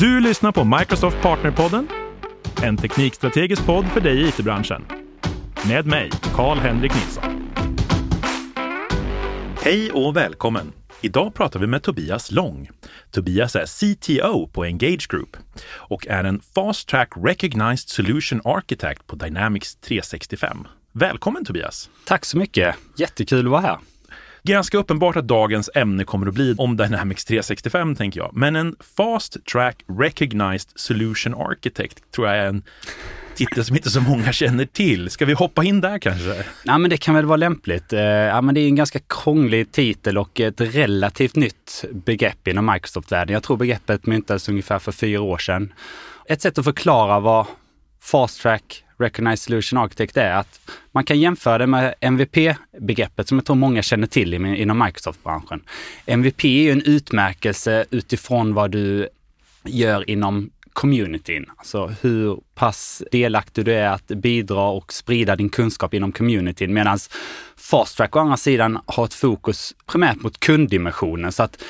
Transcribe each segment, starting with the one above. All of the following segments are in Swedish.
Du lyssnar på Microsoft Partnerpodden, en teknikstrategisk podd för dig i it-branschen. Med mig, Karl-Henrik Nilsson. Hej och välkommen! Idag pratar vi med Tobias Lång. Tobias är CTO på Engage Group och är en Fast Track Recognized Solution Architect på Dynamics 365. Välkommen Tobias! Tack så mycket! Jättekul att vara här. Ganska uppenbart att dagens ämne kommer att bli om Dynamics 365, tänker jag. Men en Fast Track Recognized Solution Architect tror jag är en titel som inte så många känner till. Ska vi hoppa in där kanske? Ja, men det kan väl vara lämpligt. Eh, ja, men det är en ganska krånglig titel och ett relativt nytt begrepp inom Microsoft-världen. Jag tror begreppet myntades ungefär för fyra år sedan. Ett sätt att förklara vad Fast Track Recognized Solution Architect är att man kan jämföra det med MVP-begreppet som jag tror många känner till inom Microsoft-branschen. MVP är ju en utmärkelse utifrån vad du gör inom communityn. Alltså hur pass delaktig du är att bidra och sprida din kunskap inom communityn. Medan Fast Track å andra sidan har ett fokus primärt mot kunddimensionen. Så att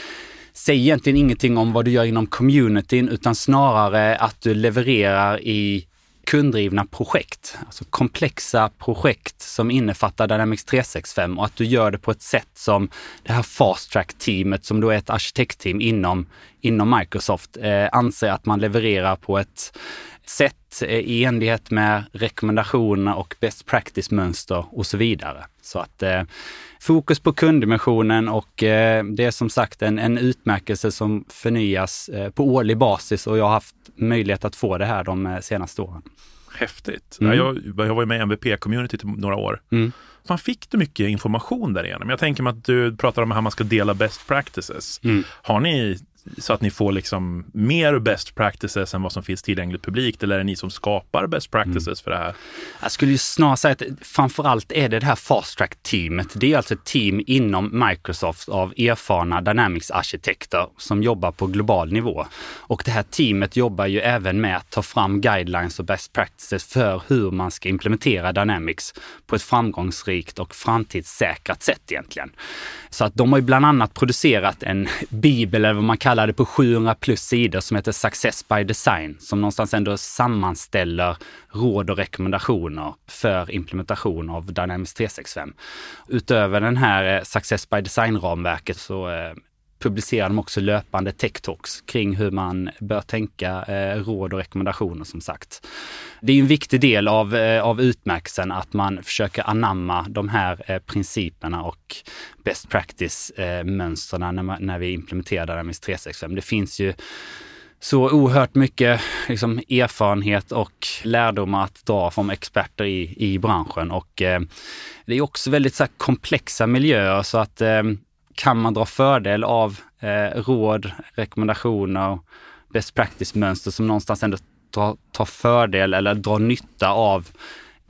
säg egentligen ingenting om vad du gör inom communityn utan snarare att du levererar i kunddrivna projekt, alltså komplexa projekt som innefattar Dynamics 365 och att du gör det på ett sätt som det här Fast Track-teamet, som då är ett arkitektteam inom, inom Microsoft, eh, anser att man levererar på ett sätt eh, i enlighet med rekommendationer och best practice-mönster och så vidare. Så att eh, fokus på kunddimensionen och eh, det är som sagt en, en utmärkelse som förnyas eh, på årlig basis och jag har haft möjlighet att få det här de eh, senaste åren. Häftigt. Mm. Jag, jag var ju med i MVP-community i några år. Mm. Man fick du mycket information därigenom? Jag tänker mig att du pratar om hur man ska dela best practices. Mm. Har ni så att ni får liksom mer best practices än vad som finns tillgängligt publikt? Eller är det ni som skapar best practices mm. för det här? Jag skulle ju snarare säga att framförallt är det det här fast track-teamet. Det är alltså ett team inom Microsoft av erfarna Dynamics-arkitekter som jobbar på global nivå. Och det här teamet jobbar ju även med att ta fram guidelines och best practices för hur man ska implementera Dynamics på ett framgångsrikt och framtidssäkrat sätt egentligen. Så att de har ju bland annat producerat en bibel, eller vad man kallar det, på 700 plus sidor som heter Success by Design, som någonstans ändå sammanställer råd och rekommendationer för implementation av Dynamics 365. Utöver den här eh, Success by Design-ramverket så eh, publicerar de också löpande tech-talks kring hur man bör tänka, eh, råd och rekommendationer som sagt. Det är en viktig del av, eh, av utmärkelsen att man försöker anamma de här eh, principerna och best practice-mönstren eh, när, när vi implementerar Dynamics 365. Det finns ju så oerhört mycket liksom, erfarenhet och lärdomar att dra från experter i, i branschen. Och eh, det är också väldigt så här, komplexa miljöer så att eh, kan man dra fördel av eh, råd, rekommendationer, best practice-mönster som någonstans ändå tar, tar fördel eller drar nytta av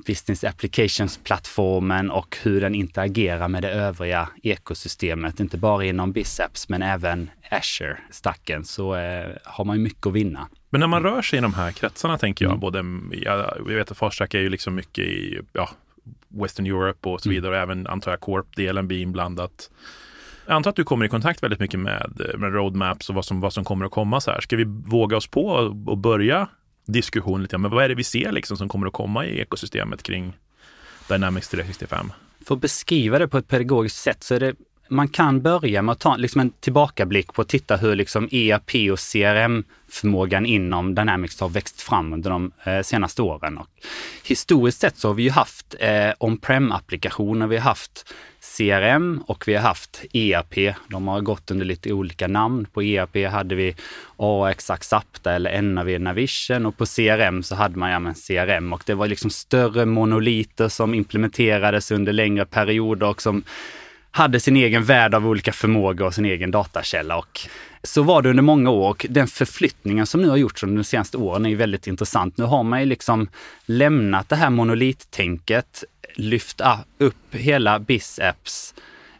Business Applications-plattformen och hur den interagerar med det övriga ekosystemet, inte bara inom Biceps men även Azure-stacken, så eh, har man ju mycket att vinna. Men när man rör sig i de här kretsarna tänker jag, mm. både, jag, jag vet att Farstrack är ju liksom mycket i ja, Western Europe och så mm. vidare, och även antar jag Corp-delen blir inblandat. Jag antar att du kommer i kontakt väldigt mycket med, eh, med roadmaps och vad som, vad som kommer att komma så här. Ska vi våga oss på och börja diskussionen lite Men vad är det vi ser liksom som kommer att komma i ekosystemet kring Dynamics 365? För att beskriva det på ett pedagogiskt sätt så är det man kan börja med att ta liksom en tillbakablick på att titta hur liksom ERP och CRM-förmågan inom Dynamics har växt fram under de eh, senaste åren. Och historiskt sett så har vi ju haft eh, on-prem-applikationer, vi har haft CRM och vi har haft ERP. De har gått under lite olika namn. På ERP hade vi AX Axapta eller NAV Navision och på CRM så hade man ja, men CRM och det var liksom större monoliter som implementerades under längre perioder och som hade sin egen värld av olika förmågor och sin egen datakälla. Och så var det under många år och den förflyttningen som nu har gjorts under de senaste åren är ju väldigt intressant. Nu har man ju liksom lämnat det här monolittänket, lyft upp hela BizApps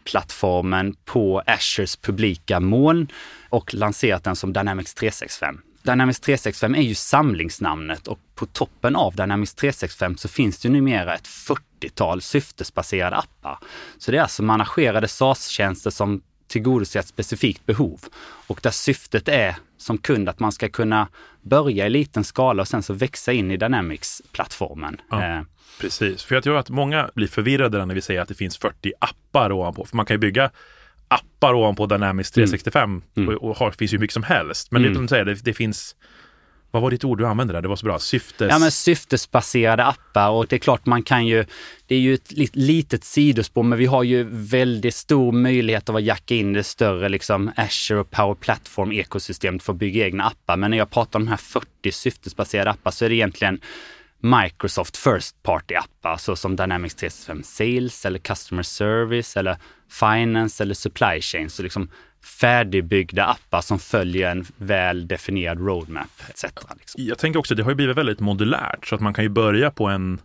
plattformen på Azures publika moln och lanserat den som Dynamics 365. Dynamics 365 är ju samlingsnamnet och på toppen av Dynamics 365 så finns det numera ett 40-tal syftesbaserade appar. Så det är alltså managerade SaaS-tjänster som tillgodoser ett specifikt behov och där syftet är som kund att man ska kunna börja i liten skala och sen så växa in i Dynamics-plattformen. Ja, eh, precis, för jag tror att många blir förvirrade när vi säger att det finns 40 appar ovanpå. För man kan ju bygga appar ovanpå Dynamics 365 mm. och, och har, finns ju mycket som helst. Men mm. det, de säger, det, det finns vad var ditt ord du använde där? Det var så bra. Syftes... Ja, men syftesbaserade appar och det är klart man kan ju, det är ju ett litet sidospår, men vi har ju väldigt stor möjlighet att jacka in det större liksom Azure och Power Platform ekosystemet för att bygga egna appar. Men när jag pratar om de här 40 syftesbaserade appar så är det egentligen Microsoft First Party-appar såsom Dynamics 365 Sales eller Customer Service eller Finance eller Supply Chain. Så liksom färdigbyggda appar som följer en väl definierad roadmap etc. Liksom. Jag tänker också, det har ju blivit väldigt modulärt så att man kan ju börja på en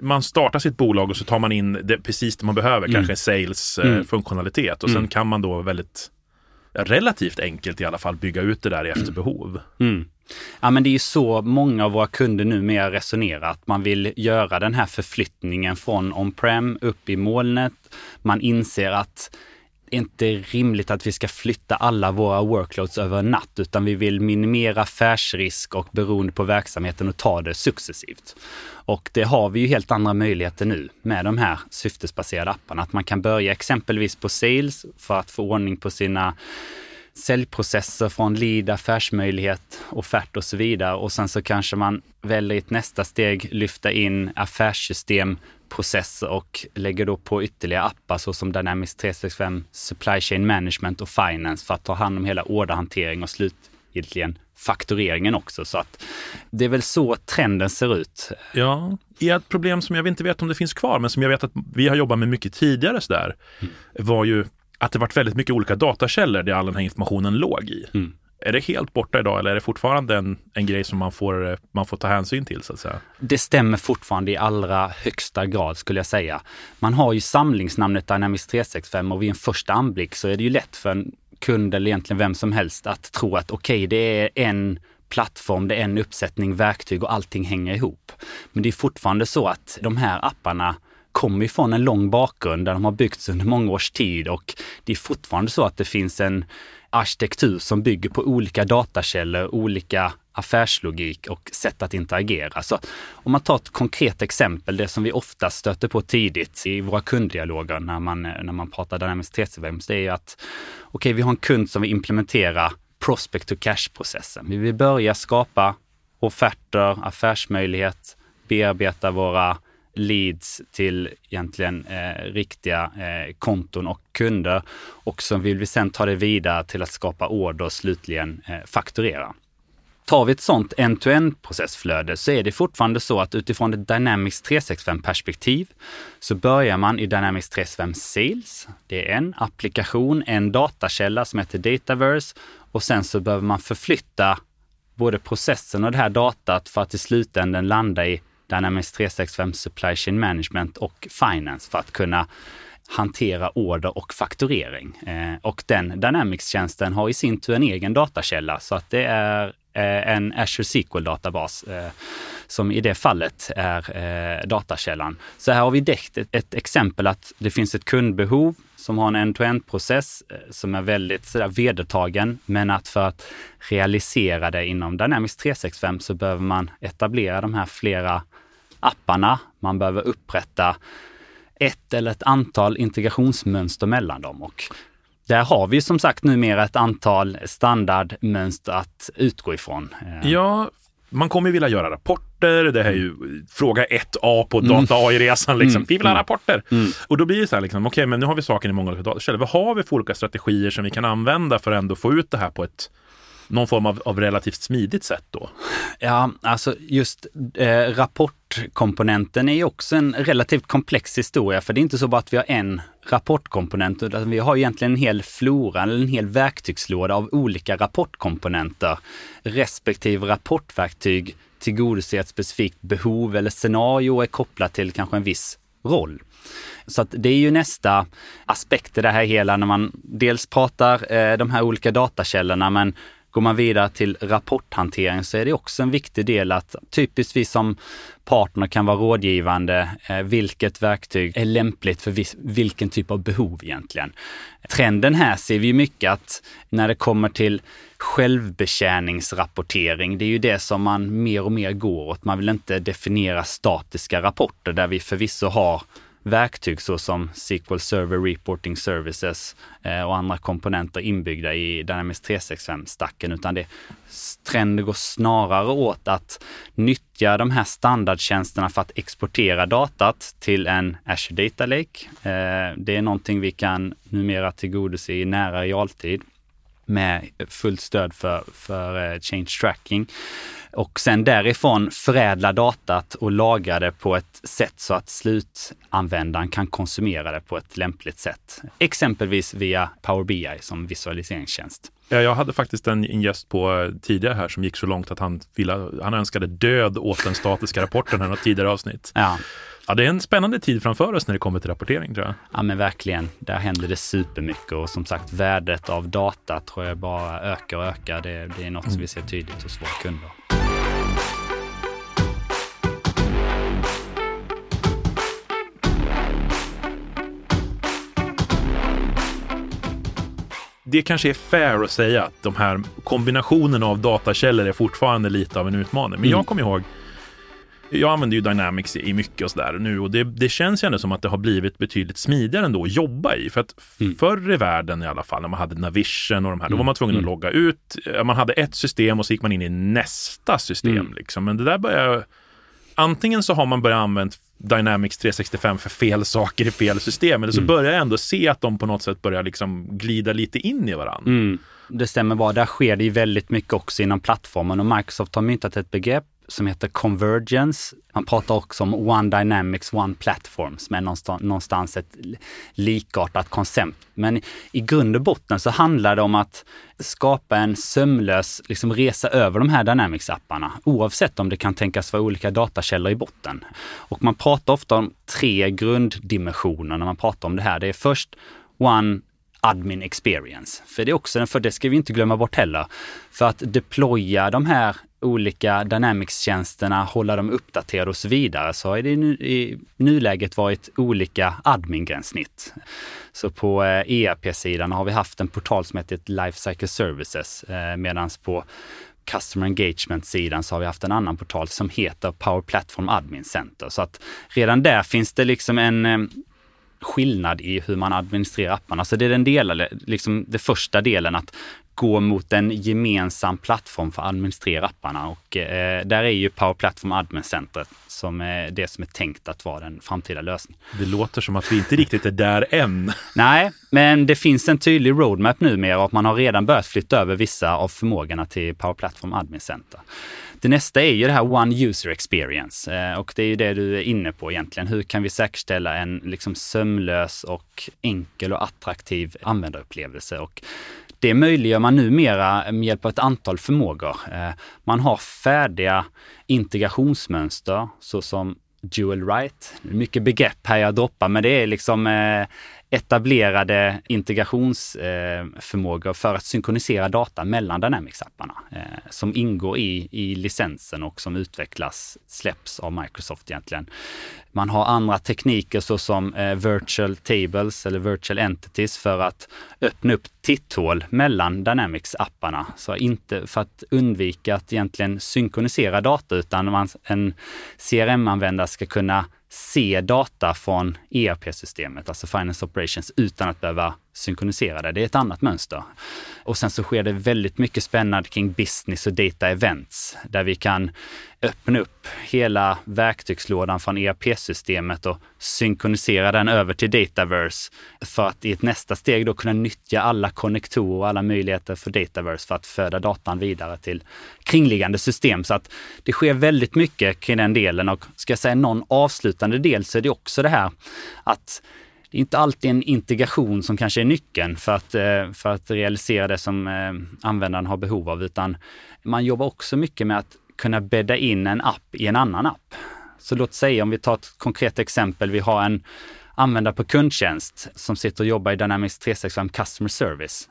man startar sitt bolag och så tar man in det, precis det man behöver, mm. kanske sales-funktionalitet mm. och sen mm. kan man då väldigt relativt enkelt i alla fall bygga ut det där efter behov. Mm. Ja men det är ju så många av våra kunder numera resonerar, att man vill göra den här förflyttningen från on-prem upp i molnet. Man inser att inte rimligt att vi ska flytta alla våra workloads över en natt, utan vi vill minimera affärsrisk och beroende på verksamheten och ta det successivt. Och det har vi ju helt andra möjligheter nu med de här syftesbaserade apparna. Att man kan börja exempelvis på sales för att få ordning på sina säljprocesser från lead, affärsmöjlighet, offert och så vidare. Och sen så kanske man väljer i ett nästa steg lyfta in affärssystem processer och lägger då på ytterligare appar såsom Dynamics 365 Supply Chain Management och Finance för att ta hand om hela orderhantering och slutgiltigen faktureringen också. Så att det är väl så trenden ser ut. Ja, ett problem som jag inte vet om det finns kvar, men som jag vet att vi har jobbat med mycket tidigare sådär, mm. var ju att det varit väldigt mycket olika datakällor där all den här informationen låg i. Mm. Är det helt borta idag eller är det fortfarande en, en grej som man får, man får ta hänsyn till så att säga? Det stämmer fortfarande i allra högsta grad skulle jag säga. Man har ju samlingsnamnet Dynamics 365 och vid en första anblick så är det ju lätt för en kund eller egentligen vem som helst att tro att okej, okay, det är en plattform, det är en uppsättning verktyg och allting hänger ihop. Men det är fortfarande så att de här apparna kommer ifrån en lång bakgrund där de har byggts under många års tid och det är fortfarande så att det finns en arkitektur som bygger på olika datakällor, olika affärslogik och sätt att interagera. Så om man tar ett konkret exempel, det som vi ofta stöter på tidigt i våra kunddialoger när man, när man pratar Dynamics TCVM, det är ju att okej, okay, vi har en kund som vill implementera prospect to cash-processen. Vi vill börja skapa offerter, affärsmöjlighet, bearbeta våra leads till egentligen eh, riktiga eh, konton och kunder. Och så vill vi sen ta det vidare till att skapa order och slutligen eh, fakturera. Tar vi ett sånt end-to-end processflöde så är det fortfarande så att utifrån ett Dynamics 365 perspektiv så börjar man i Dynamics 365 Sales. Det är en applikation, en datakälla som heter Dataverse och sen så behöver man förflytta både processen och det här datat för att i slutändan landa i Dynamics 365 Supply Chain Management och Finance för att kunna hantera order och fakturering. Eh, och den Dynamics-tjänsten har i sin tur en egen datakälla så att det är eh, en Azure SQL-databas eh, som i det fallet är eh, datakällan. Så här har vi däckt ett, ett, exempel att det finns ett kundbehov som har en end-to-end-process eh, som är väldigt sådär, vedertagen, men att för att realisera det inom Dynamics 365 så behöver man etablera de här flera apparna. Man behöver upprätta ett eller ett antal integrationsmönster mellan dem. Och där har vi som sagt numera ett antal standardmönster att utgå ifrån. Ja, man kommer vilja göra rapporter. Det här är ju fråga 1A på mm. data AI-resan. Liksom. Mm. Vi vill ha mm. rapporter. Mm. Och då blir det så här, liksom, okej, okay, men nu har vi saken i många olika datakällor. Vad har vi för olika strategier som vi kan använda för att ändå få ut det här på ett någon form av, av relativt smidigt sätt då? Ja, alltså just eh, rapportkomponenten är ju också en relativt komplex historia, för det är inte så bara att vi har en rapportkomponent, utan vi har egentligen en hel flora, eller en hel verktygslåda av olika rapportkomponenter. Respektive rapportverktyg tillgodoser ett specifikt behov eller scenario och är kopplat till kanske en viss roll. Så att det är ju nästa aspekt i det här hela när man dels pratar eh, de här olika datakällorna men Går man vidare till rapporthantering så är det också en viktig del att typiskt vi som partner kan vara rådgivande. Eh, vilket verktyg är lämpligt för vilken typ av behov egentligen? Trenden här ser vi mycket att när det kommer till självbetjäningsrapportering, det är ju det som man mer och mer går åt. Man vill inte definiera statiska rapporter där vi förvisso har verktyg såsom SQL Server Reporting Services eh, och andra komponenter inbyggda i Dynamics 365-stacken, utan det trenden går snarare åt att nyttja de här standardtjänsterna för att exportera datat till en Azure Data Lake. Eh, det är någonting vi kan numera tillgodose i nära realtid med fullt stöd för, för eh, change tracking och sen därifrån förädla datat och lagra det på ett sätt så att slutanvändaren kan konsumera det på ett lämpligt sätt. Exempelvis via Power BI som visualiseringstjänst. Ja, jag hade faktiskt en, en gäst på eh, tidigare här som gick så långt att han, ville, han önskade död åt den statiska rapporten i något tidigare avsnitt. Ja. Ja, det är en spännande tid framför oss när det kommer till rapportering tror jag. Ja men verkligen. Där händer det supermycket och som sagt värdet av data tror jag bara ökar och ökar. Det, det är något mm. som vi ser tydligt hos våra kunder. det kanske är fair att säga att de här kombinationen av datakällor är fortfarande lite av en utmaning. Men mm. jag kommer ihåg, jag använder ju Dynamics i mycket och sådär nu och det, det känns ju ändå som att det har blivit betydligt smidigare ändå att jobba i. För att mm. förr i världen i alla fall, när man hade Navision och de här, då var man tvungen att mm. logga ut. Man hade ett system och så gick man in i nästa system. Mm. Liksom. Men det där börjar Antingen så har man börjat använda Dynamics 365 för fel saker i fel system. Eller så mm. börjar jag ändå se att de på något sätt börjar liksom glida lite in i varandra. Mm. Det stämmer bra. Där sker det ju väldigt mycket också inom plattformen och Microsoft har myntat ett begrepp som heter Convergence. Man pratar också om One Dynamics, One Platform som är någonstans, ett likartat koncept. Men i grund och botten så handlar det om att skapa en sömlös liksom, resa över de här Dynamics-apparna, oavsett om det kan tänkas vara olika datakällor i botten. Och man pratar ofta om tre grunddimensioner när man pratar om det här. Det är först One admin experience. För det är också, för det ska vi inte glömma bort heller. För att deploya de här olika Dynamics-tjänsterna, hålla dem uppdaterade och så vidare, så har det i nuläget varit olika admin-gränssnitt. Så på eh, ERP-sidan har vi haft en portal som heter Lifecycle Services, eh, medan på Customer Engagement-sidan så har vi haft en annan portal som heter Power Platform Admin Center. Så att redan där finns det liksom en eh, skillnad i hur man administrerar apparna. Så det är den delen, liksom det första delen att gå mot en gemensam plattform för att administrera apparna och eh, där är ju Power Platform Admin Center som är det som är tänkt att vara den framtida lösningen. Det låter som att vi inte riktigt är där än. Nej, men det finns en tydlig roadmap numera och man har redan börjat flytta över vissa av förmågorna till Power Platform Admin Center. Det nästa är ju det här One User Experience eh, och det är ju det du är inne på egentligen. Hur kan vi säkerställa en liksom sömlös och enkel och attraktiv användarupplevelse? Och det möjliggör man numera med hjälp av ett antal förmågor. Eh, man har färdiga integrationsmönster såsom dual right. Mycket begrepp här jag droppar, men det är liksom eh, etablerade integrationsförmågor eh, för att synkronisera data mellan Dynamics-apparna eh, som ingår i, i licensen och som utvecklas, släpps av Microsoft egentligen. Man har andra tekniker såsom eh, virtual tables eller virtual entities för att öppna upp titthål mellan Dynamics-apparna. Så inte för att undvika att egentligen synkronisera data utan man, en CRM-användare ska kunna se data från ERP-systemet, alltså Finance Operations, utan att behöva synkronisera det. Det är ett annat mönster. Och sen så sker det väldigt mycket spännande kring business och data events, där vi kan öppna upp hela verktygslådan från ERP-systemet och synkronisera den över till Dataverse för att i ett nästa steg då kunna nyttja alla konnektorer och alla möjligheter för Dataverse för att föda datan vidare till kringliggande system. Så att det sker väldigt mycket kring den delen och ska jag säga någon avslutande del så är det också det här att det är inte alltid en integration som kanske är nyckeln för att, eh, för att realisera det som eh, användaren har behov av, utan man jobbar också mycket med att kunna bädda in en app i en annan app. Så låt säga om vi tar ett konkret exempel, vi har en användare på kundtjänst som sitter och jobbar i Dynamics 365 Customer Service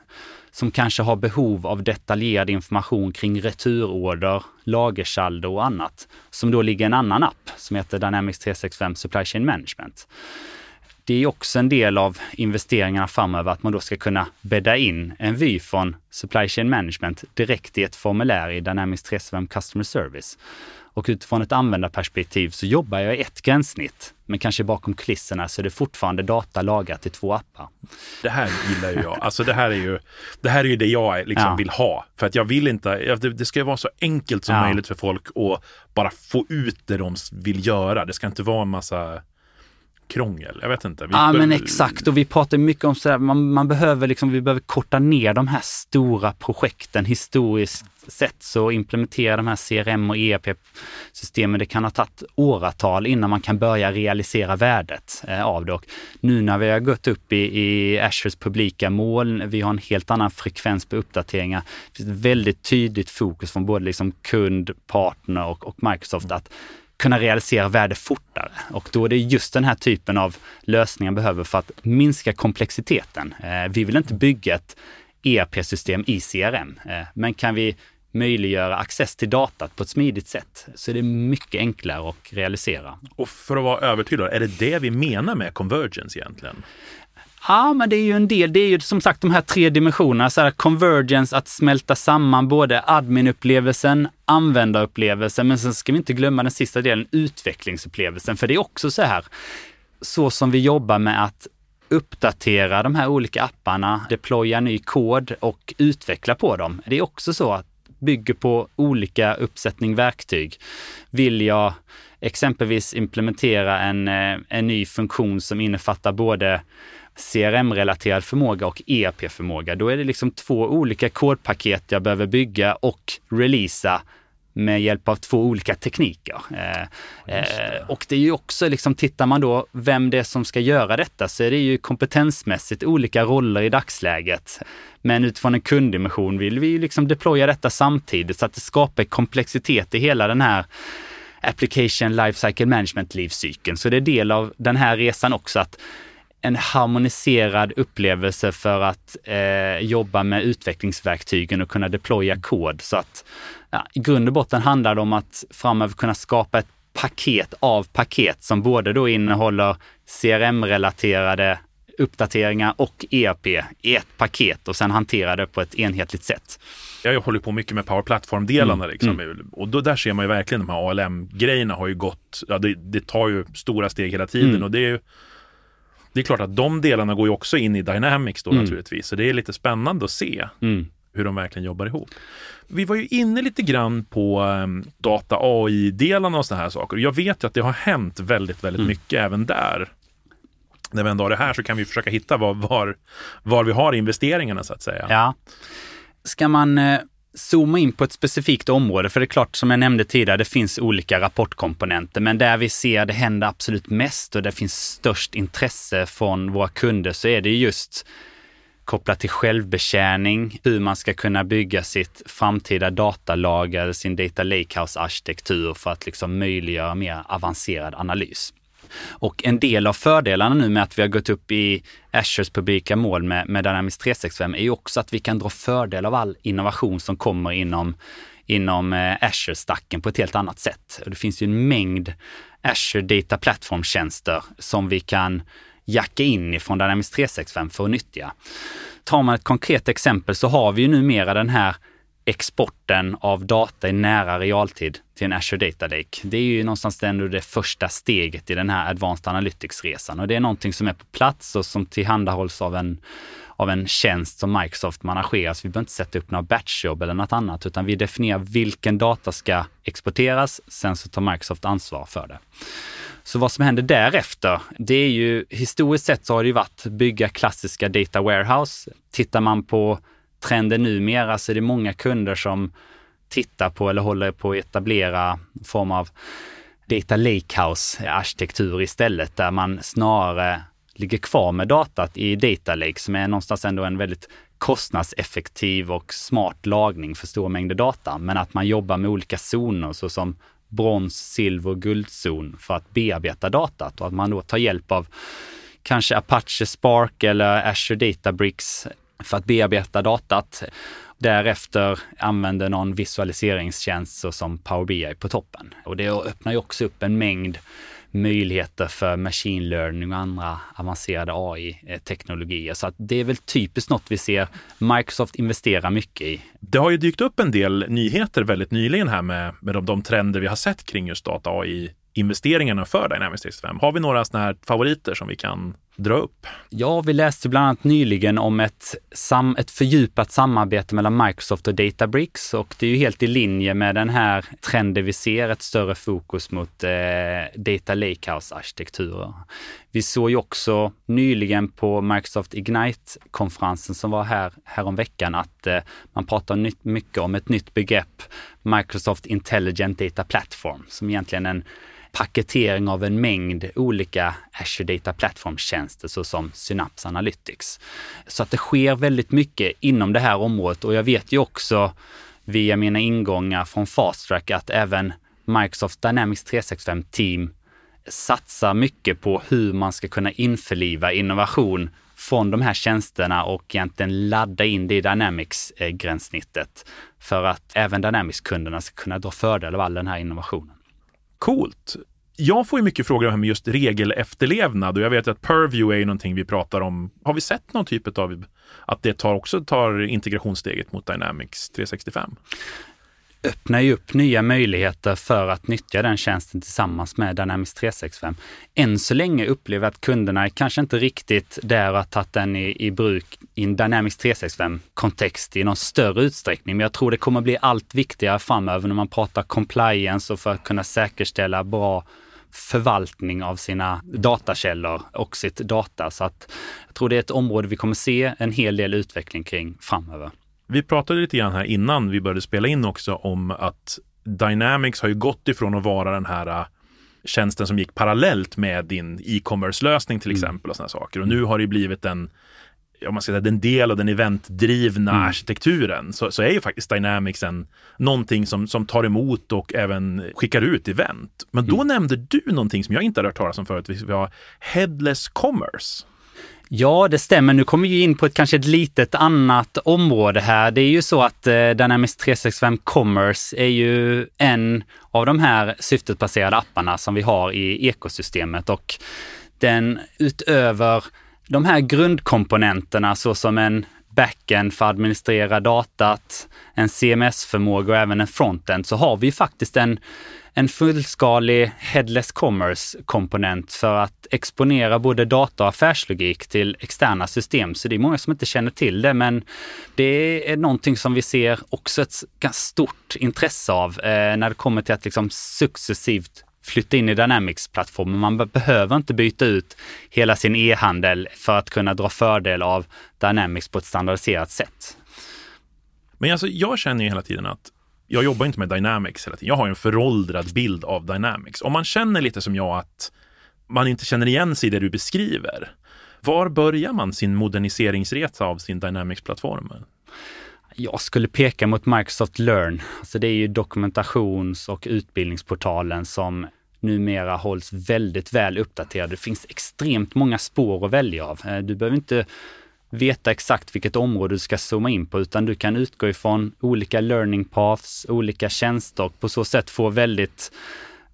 som kanske har behov av detaljerad information kring returorder, lagersaldo och annat, som då ligger i en annan app som heter Dynamics 365 Supply Chain Management. Det är också en del av investeringarna framöver att man då ska kunna bädda in en vy från Supply Chain Management direkt i ett formulär i Dynamics 365 Customer Service. Och utifrån ett användarperspektiv så jobbar jag i ett gränssnitt, men kanske bakom kulisserna så är det fortfarande data lagrat i två appar. Det här gillar ju jag. Alltså det här är ju det, här är ju det jag liksom ja. vill ha. För att jag vill inte, det, ska vara så enkelt som ja. möjligt för folk att bara få ut det de vill göra. Det ska inte vara en massa krångel. Jag vet inte. Vi ja men exakt och vi pratar mycket om sådär, man, man behöver liksom, vi behöver korta ner de här stora projekten historiskt sett så implementera de här CRM och ERP-systemen, det kan ha tagit åratal innan man kan börja realisera värdet eh, av det. Och nu när vi har gått upp i, i Azures publika moln, vi har en helt annan frekvens på uppdateringar. Det finns ett väldigt tydligt fokus från både liksom kund, partner och, och Microsoft att kunna realisera värde fortare. Och då är det just den här typen av lösningar behöver för att minska komplexiteten. Eh, vi vill inte bygga ett ERP-system i CRM, eh, men kan vi möjliggöra access till datat på ett smidigt sätt så är det mycket enklare att realisera. Och för att vara övertygad, är det det vi menar med convergence egentligen? Ja, men det är ju en del. Det är ju som sagt de här tre dimensionerna, så här convergence, att smälta samman både admin-upplevelsen, användarupplevelsen, men sen ska vi inte glömma den sista delen, utvecklingsupplevelsen. För det är också så här, så som vi jobbar med att uppdatera de här olika apparna, deploya ny kod och utveckla på dem. Det är också så att bygger på olika uppsättning verktyg. Vill jag exempelvis implementera en, eh, en ny funktion som innefattar både CRM-relaterad förmåga och ERP-förmåga. Då är det liksom två olika kodpaket jag behöver bygga och releasa med hjälp av två olika tekniker. Eh, eh, och det är ju också, liksom, tittar man då vem det är som ska göra detta så är det ju kompetensmässigt olika roller i dagsläget. Men utifrån en kunddimension vill vi liksom deploya detta samtidigt så att det skapar komplexitet i hela den här application lifecycle management livscykeln. Så det är del av den här resan också att en harmoniserad upplevelse för att eh, jobba med utvecklingsverktygen och kunna deploya kod. Så att ja, i grund och botten handlar det om att framöver kunna skapa ett paket av paket som både då innehåller CRM-relaterade uppdateringar och ERP i ett paket och sen hantera det på ett enhetligt sätt. Jag håller på mycket med Power Platform-delarna. Mm. Liksom. Mm. Och då, där ser man ju verkligen de här ALM-grejerna har ju gått, ja, det, det, tar ju stora steg hela tiden mm. och det är ju det är klart att de delarna går ju också in i Dynamics då mm. naturligtvis. Så det är lite spännande att se mm. hur de verkligen jobbar ihop. Vi var ju inne lite grann på um, data AI-delarna och sådana här saker. Jag vet ju att det har hänt väldigt, väldigt mm. mycket även där. När vi ändå har det här så kan vi försöka hitta var, var, var vi har investeringarna så att säga. Ja. Ska man eh, zooma in på ett specifikt område, för det är klart som jag nämnde tidigare, det finns olika rapportkomponenter, men där vi ser det hända absolut mest och det finns störst intresse från våra kunder så är det just kopplat till självbetjäning, hur man ska kunna bygga sitt framtida datalager, sin data lakehouse-arkitektur för att liksom möjliggöra mer avancerad analys. Och en del av fördelarna nu med att vi har gått upp i Azures publika mål med, med Dynamics 365 är ju också att vi kan dra fördel av all innovation som kommer inom, inom eh, Azure-stacken på ett helt annat sätt. Och det finns ju en mängd Azure Data Platform-tjänster som vi kan jacka in ifrån Dynamics 365 för att nyttja. Tar man ett konkret exempel så har vi ju numera den här exporten av data i nära realtid till en Azure Data Lake. Det är ju någonstans ändå det första steget i den här Advanced Analytics-resan och det är någonting som är på plats och som tillhandahålls av en, av en tjänst som Microsoft managerar. Så vi behöver inte sätta upp några batchjobb eller något annat, utan vi definierar vilken data ska exporteras. Sen så tar Microsoft ansvar för det. Så vad som händer därefter, det är ju historiskt sett så har det ju varit bygga klassiska data warehouse. Tittar man på trenden numera så är det många kunder som tittar på eller håller på att etablera form av data lakehouse-arkitektur istället, där man snarare ligger kvar med datat i data lake som är någonstans ändå en väldigt kostnadseffektiv och smart lagning för stora mängder data. Men att man jobbar med olika zoner såsom brons, silver och guldzon för att bearbeta datat och att man då tar hjälp av kanske Apache Spark eller Azure Databricks för att bearbeta datat. Därefter använder någon visualiseringstjänst såsom Power BI på toppen. Och det öppnar ju också upp en mängd möjligheter för machine learning och andra avancerade AI-teknologier. Så att det är väl typiskt något vi ser Microsoft investera mycket i. Det har ju dykt upp en del nyheter väldigt nyligen här med, med de, de trender vi har sett kring just data AI investeringarna för Dynamics 365. Har vi några sådana här favoriter som vi kan dra upp? Ja, vi läste bland annat nyligen om ett, sam, ett fördjupat samarbete mellan Microsoft och Databricks och det är ju helt i linje med den här trenden vi ser, ett större fokus mot eh, Data Lakehouse-arkitekturer. Vi såg ju också nyligen på Microsoft Ignite-konferensen som var här häromveckan att eh, man pratar nytt, mycket om ett nytt begrepp, Microsoft Intelligent Data Platform, som egentligen är en paketering av en mängd olika Azure Data Platform-tjänster såsom Synapse Analytics. Så att det sker väldigt mycket inom det här området och jag vet ju också via mina ingångar från Fast Track att även Microsoft Dynamics 365 Team satsar mycket på hur man ska kunna införliva innovation från de här tjänsterna och egentligen ladda in det i Dynamics-gränssnittet för att även Dynamics-kunderna ska kunna dra fördel av all den här innovationen. Coolt. Jag får ju mycket frågor om just regelefterlevnad och jag vet att Purview är någonting vi pratar om. Har vi sett någon typ av att det tar också tar integrationssteget mot Dynamics 365? Öppnar ju upp nya möjligheter för att nyttja den tjänsten tillsammans med Dynamics 365. Än så länge upplever jag att kunderna är kanske inte riktigt där och har tagit den i, i bruk i en Dynamics 365-kontext i någon större utsträckning. Men jag tror det kommer bli allt viktigare framöver när man pratar compliance och för att kunna säkerställa bra förvaltning av sina datakällor och sitt data. Så att jag tror det är ett område vi kommer se en hel del utveckling kring framöver. Vi pratade lite grann här innan vi började spela in också om att Dynamics har ju gått ifrån att vara den här äh, tjänsten som gick parallellt med din e-commerce-lösning till mm. exempel och sådana saker. Och nu har det blivit en, om man ska säga, den del av den eventdrivna mm. arkitekturen så, så, är ju faktiskt Dynamics en, någonting som, som tar emot och även skickar ut event. Men då mm. nämnde du någonting som jag inte har hört talas om förut. Vi har Headless Commerce. Ja, det stämmer. Nu kommer vi in på ett kanske ett litet annat område här. Det är ju så att eh, Dynamics 365 Commerce är ju en av de här syftetbaserade apparna som vi har i ekosystemet och den utöver de här grundkomponenterna såsom en backend för att administrera datat, en CMS-förmåga och även en frontend så har vi faktiskt en en fullskalig headless commerce-komponent för att exponera både data och affärslogik till externa system. Så det är många som inte känner till det, men det är någonting som vi ser också ett ganska stort intresse av eh, när det kommer till att liksom successivt flytta in i Dynamics-plattformen. Man behöver inte byta ut hela sin e-handel för att kunna dra fördel av Dynamics på ett standardiserat sätt. Men alltså, jag känner ju hela tiden att jag jobbar inte med Dynamics hela tiden. Jag har en föråldrad bild av Dynamics. Om man känner lite som jag att man inte känner igen sig i det du beskriver, var börjar man sin moderniseringsresa av sin Dynamics-plattform? Jag skulle peka mot Microsoft Learn. Alltså det är ju dokumentations och utbildningsportalen som numera hålls väldigt väl uppdaterad. Det finns extremt många spår att välja av. Eh, du behöver inte veta exakt vilket område du ska zooma in på, utan du kan utgå ifrån olika learning paths, olika tjänster och på så sätt få väldigt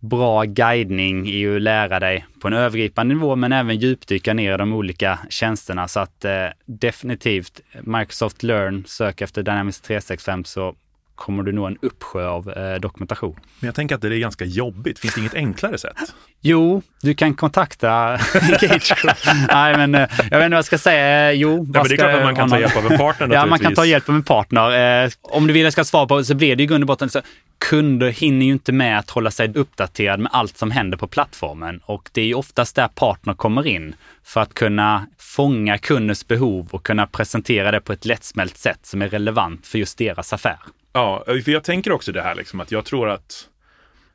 bra guidning i att lära dig på en övergripande nivå, men även djupdyka ner i de olika tjänsterna. Så att eh, definitivt Microsoft Learn, sök efter Dynamics 365 så kommer du nå en uppsjö av eh, dokumentation. Men jag tänker att det är ganska jobbigt. Finns det inget enklare sätt? Jo, du kan kontakta Engage Nej, men eh, jag vet inte vad jag ska säga. Jo, ja, men det är klart att man kan ta hjälp av en partner Ja, man kan ta hjälp av en partner. Eh, om du vill jag ska svara på så blir det i grund och botten så kunder hinner ju inte med att hålla sig uppdaterad med allt som händer på plattformen och det är ju oftast där partner kommer in för att kunna fånga kundens behov och kunna presentera det på ett lättsmält sätt som är relevant för just deras affär. Ja, för jag tänker också det här liksom att jag tror att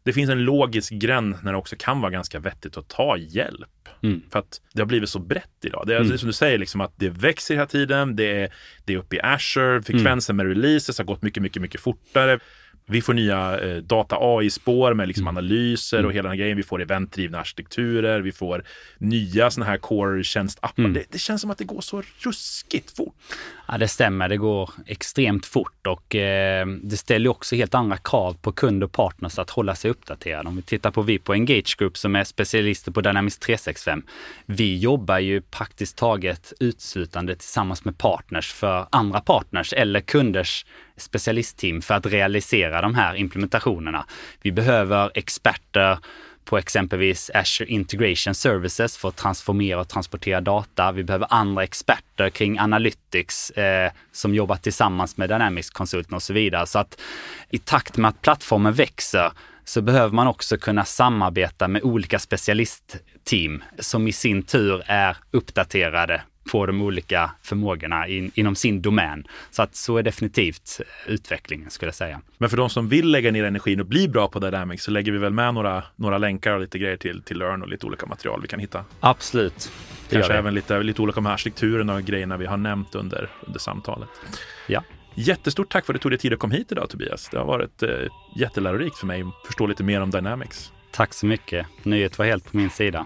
det finns en logisk gräns när det också kan vara ganska vettigt att ta hjälp. Mm. För att det har blivit så brett idag. Det är mm. som du säger, liksom att det växer hela tiden. Det är, det är uppe i Azure. Frekvensen mm. med releases har gått mycket, mycket, mycket fortare. Vi får nya eh, data AI-spår med liksom Mm. analyser och Mm. hela den grejen. Vi får eventdrivna arkitekturer, vi får nya sådana här core-tjänstappar. Mm. Det, det känns som att det går så ruskigt fort. Ja, det stämmer. Det går extremt fort och eh, det ställer också helt andra krav på kund och partners att hålla sig uppdaterade. Om vi tittar på vi på Engage Group som är specialister på Dynamics 365. Vi jobbar ju praktiskt taget utslutande tillsammans med partners för andra partners eller kunders specialistteam för att realisera de här implementationerna. Vi behöver experter på exempelvis Azure Integration Services för att transformera och transportera data. Vi behöver andra experter kring Analytics eh, som jobbar tillsammans med Dynamics-konsulten och så vidare. Så att i takt med att plattformen växer så behöver man också kunna samarbeta med olika specialistteam som i sin tur är uppdaterade på de olika förmågorna in, inom sin domän. Så att så är definitivt utvecklingen skulle jag säga. Men för de som vill lägga ner energin och bli bra på Dynamics så lägger vi väl med några, några länkar och lite grejer till, till Learn och lite olika material vi kan hitta. Absolut. Kanske även lite, lite olika med arkitekturerna och grejerna vi har nämnt under, under samtalet. Ja. Jättestort tack för att du tog dig tid att komma hit idag Tobias. Det har varit eh, jättelärorikt för mig att förstå lite mer om Dynamics. Tack så mycket. Nöjet var helt på min sida.